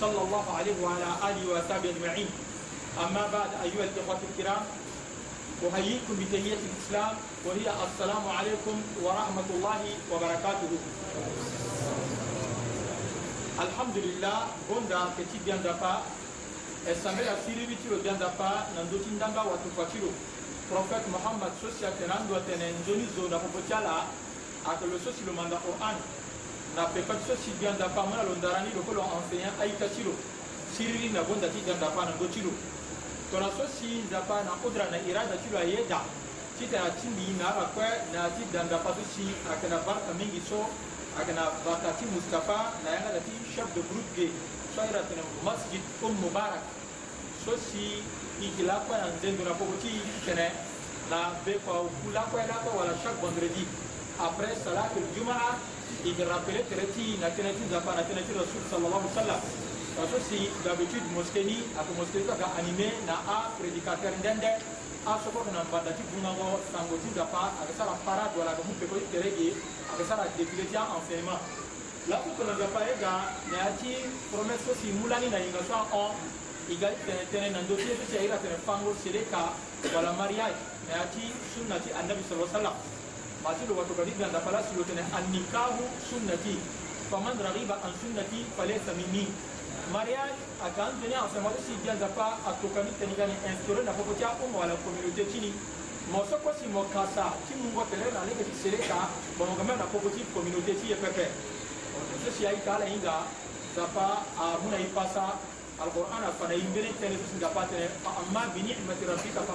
صلى الله عليه وعلى آله وصحبه أجمعين أما بعد أيها الإخوة الكرام أحييكم بتحية الإسلام وهي السلام عليكم ورحمة الله وبركاته الحمد لله بوندا كتي بياندا با esamela siri bitiro bianda pa نندوتين ndoti ndanga prophète mohammed Sosia atene andwatene nzoni zo na popo ti ala ayeke lo so si lo manda qur'an na pepa ti so si diandapa mû na lo ndara ni lokolo enseignant aita ti lo siriri na bonda ti diandapa na ndö ti lo tongana so si nzapa na kodra na irada ti lo ayeda ti tene ati mbii na alakue na ti diandapa so si ayeke na varka mingi so ayeke na varka ti mustapha na yanga da ti chef de groupe ge so airi atene masjid um mubarak so si e yeke lakue na nzendo na pogo ti tene na be kua oku lakue lakue wala chaque vendredi après salat el jumaa il rappelait tereti na tereti zapa na tereti rasul sallallahu alaihi wasallam parce que si d'habitude mosquée ni ako mosquée ka animé na a prédicateur ndende a soko na banda ti bunango sango ti zapa aka sara parade wala ka mupe ko terege aka sara défilé ti enseignement la ko ko na zapa e ga na ya ti promesse so si mulani na yinga so on iga tene tene na ndo ti so si aira tene fango sele ka wala mariage na ya ti sunna ti annabi sallallahu alaihi wasallam masilo watoka vipi anda palasi yote na annikahu sunnati faman raghiba an sunnati falaysa minni mariage akaanza ni asema si janza pa atoka mita ni gani instaurer na popo cha umma wala community chini mo ko si mokasa ti mungo tele na leke ti sereka bomo kama na popo ti community ti pepe sisi ai kala inga zapa amuna ah, ipasa alquran afana imbere tele sisi zapa tele amma bi ni'mati rabbika fa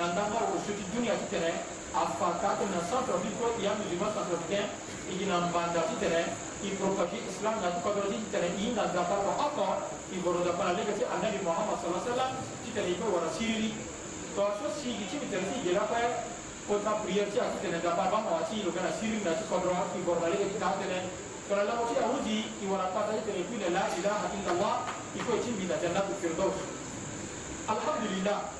d a n dangar o suti d u n i a ti tene a fa ka t e n a c e n t r a f i ko ya m u m a c e n t r a f i c a n i gina mbanda ti tene i propage islam na k a b o ti tene i na zapa ko ako i goro zapa na lege ti annabi muhammad sallallahu alaihi wasallam ti tene ko wara s i r i to so sigi ti tene ti gela ko kota p r i è r ti aku tene zapa ba ma ti lo kana s i r i na ti k a b i r i goro lege ti ta tene k a lamo ti ahuji i wara pata t e n e k u l a ilaha illallah i ko ti m i t a j a n n a t u firdaus alhamdulillah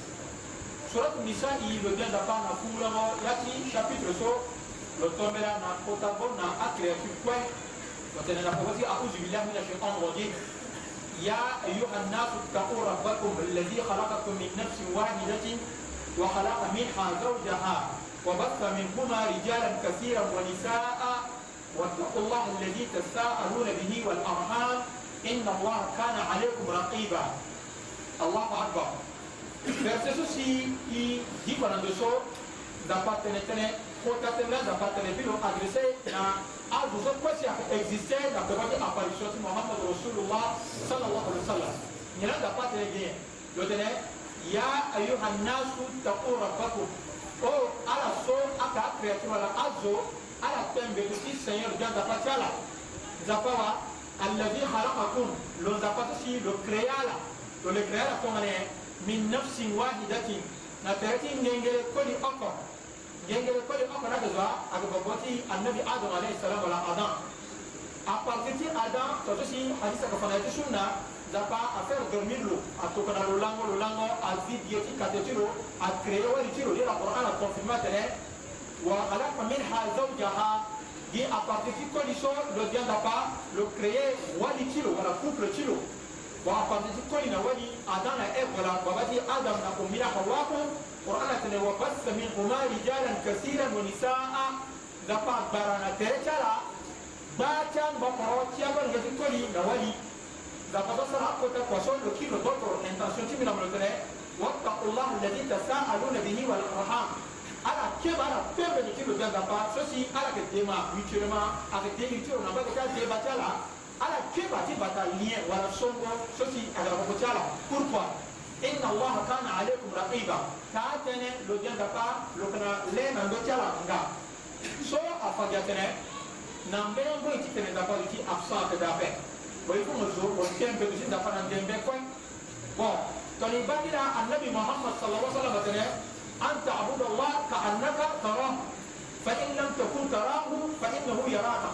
Surat Nisa, il revient d'abord dans le cours, Yaki, chapitre so, le tombera dans Kotabo, dans la créature, quoi. Donc, dans la prophétie, Aouz Billah, il a fait un rodier. يا أيها الناس اتقوا ربكم الذي خلقكم من نفس واحدة وخلق منها زوجها وبث منهما رجالا كثيرا ونساء واتقوا الله الذي تساءلون به والأرحام إن الله كان عليكم رقيبا الله أكبر verset so si i gibanando so nzapa tene tënë kota tene na nzapa tene bino adresse na azo so kue si ayeke existe na pepa ti apparition ti mohamad rasulullah salallahu alih wa sallam nyen na nzapa tene gi ye lo tene ya ayuha nnasu taku rabbakum o oh, ala so aka akréature ala azo ala pembe ti seigneur dia nzapa ti ala nzapa wa allazi halakakum lo nzapa ti si lo créé ala lo le créé ala tongana ye min nafsin wahidatin na perti ngengele koli oko ngengele koli oko na gaza aga baboti annabi adam alayhi salam wala adam a partir ti adam to to si hadisa ka fana ti sunna dapa a faire dormir lo a tokana lo lango lo lango a vidie ti kate ti lo a créé wari ti lo lila qur'an a confirma tene wa khalaqa minha zawjaha gi a partir ti condition lo dia dapa lo créé wali ti lo wala couple ti lo وأفضل كوين ولي أدانا إقلا وبدي آدم نقوم يا حواكم قرآن تني وبس منهما رجالا كثيرا ونساء دفع بارانا تريتالا باتان بمروتيا بلغتي كولي نولي دفع بصر أقوتا قوشون لكيلو دكتور انتنشون تي من واتقوا الله الذي تساءلون به والأرحام على كيف على بيبن كيلو دفع سوسي على كدما ويترما على كدما ويترما على كدما ويترما ala keba ti bata liye wala songo soti agara ko tiala pourquoi inna allaha kana alaykum raqiba ta tene lo janga ka lo kana le na do tiala nga so afa ja tene na mbe ngo ti tene da ko ti absent da pe bo ifo mo zo bo tembe ti da fana tembe ko bon toni badira annabi muhammad sallallahu alaihi wasallam tene an ta'budu allah ka annaka tarahu fa in lam takun tarahu fa innahu yaraka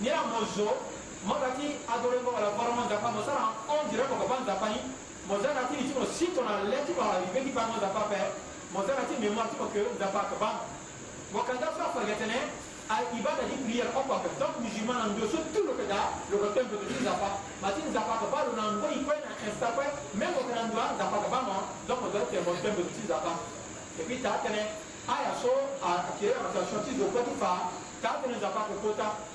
ni amozo makati adorengo wala barama nzapa mo sara on direko kapa nzapa ni mo zara ti ni ti mo si tona le ti mo arrivé ki bango nzapa pe mo zara ti mémoire ti mo ke nzapa ke bango wakanda fra fagetene a ibada di prière o kwa ke donc musulman na ndo so tout le ke da le ke tempe de nzapa ma ti nzapa ke ba lo na ngo i kwe na insta kwe même o ke na ndo nzapa ke bango donc mo zara ti mo tempe de nzapa et puis ta tene aya so a kire ma ta shoti zo kwa ti fa ta tene nzapa ke kota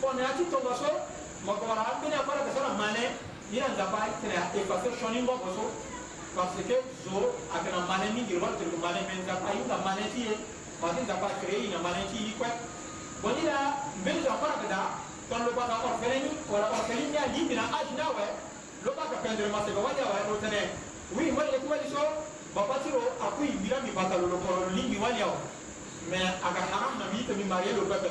kono ya titongo so makobala ambeni akora kasona mane ira nzapa tene ya efase shoningongo so parce que zo ayeke na mane mingi lo watene tene mane me nzapa ayu na mane ti ye mati nzapa acréé i na mane ti yi kue bon ira mbeni so akora keda tongana lo gbata orphelini wala orphelini ni alingbi na age ni awe lo gbaka pendre masebe wali awe lo tene wi wali ye ti wali so baba ti lo akui mira mi bata lo lokoro lingbi wali awe mais ayeke haram na mi ite mi marie lo pepe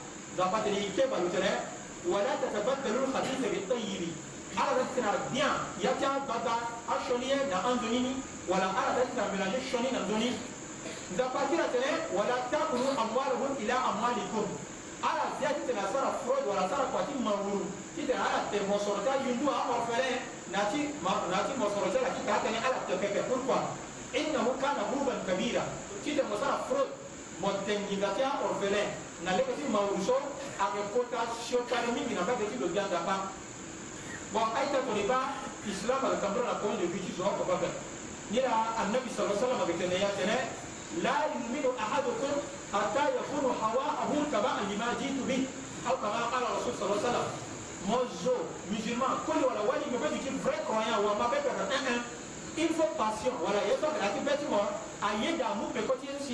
زبط لي كيف ولا تتبدل الخبيث بالطيب على دستنا ديا يتا بدا أشوني نا أنزوني ولا على دستنا من الشوني نزوني زبط لي ولا تأكلوا أموالهم إلى أموالكم ala zia ti tɛmɛ a sara furɔji wala sara kwati mawuru ti tɛmɛ ala tɛ mɔsɔrɔta yundu a kɔrɔfɛlɛ nati ma nati mɔsɔrɔta la ti k'a kɛ ni ala tɛ kɛ kɛ pourquoi innahu kana muruban kabira ti tɛmɛ sara furɔji motengingaka orphelin naleki ti mawuso akekota siotani mingi na mbage ti lo bianga pa bon aita toni ba islam ayeke kambula na point de vue ti zo oko babe ni la annabi sala salam ayeke tene ya tene la yuminu ahadukum hatta yakunu hawaahu tabaan lima jitu bih au kama qala rasul sala salam mo zo musulman koli wala wali me be duti vrai croyant wa mabe peka un un il faut patient wala ye so kala ti be ti mo aye damu peko ti ye si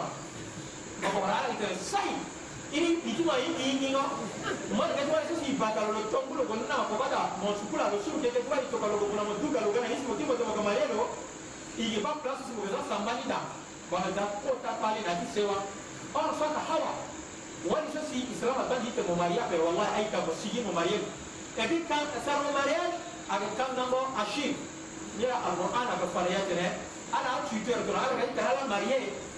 ituma yinyinyiŋo mwatikatiwala susu ipatalo lotongulu konako kata monsukula losukete kuba litoka lokokuna moduga logana isi motimotomoka malelo ige bakula susu mokoza sambani da baza kota pale na bisewa ono soka hawa wani susi islam abandi ite mo mariage wallahi aikako sigi mo mariage epi saro mariage ake kam nango ashir nira alquran ake farayatene ala a tuitero tona ala kaitarala mariage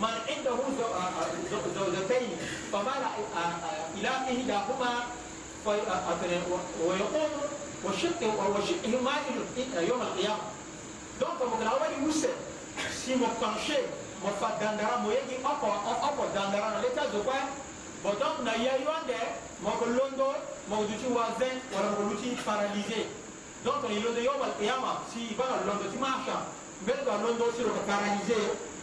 من عنده زوجتين فمال إلى إحداهما ويقوم وشقه وشقه مائل يوم القيامة دونك مكراوي موسى si mo penché mo fa dandara mo yegi oko oko dandara na leta zo kwa bo donc na ya yonde mo ko londo mo du ci wazen wala mo luti paralysé donc il lo de yobal qiyama si ba londo ti marcha mbel ga londo si lo paralysé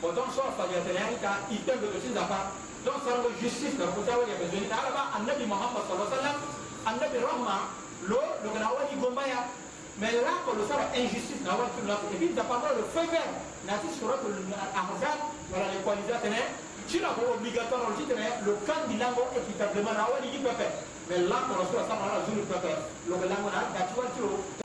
don so fajatanayanka iten bedo sin zaka don sargo justice na kutawali ya bezoni alaba annabi muhammad sallallahu alaihi wasallam annabi rahma lo lo kana wani gombaya mais là quand le sort injustice na wani tulna et puis d'apprendre le feu vert na si sur le ahzab wala les qualisatene tu n'as pas obligatoire on dit le candidat équitablement na wani qui peut faire mais là quand le sort ça va la jour peut faire le langue na gatuwa tiro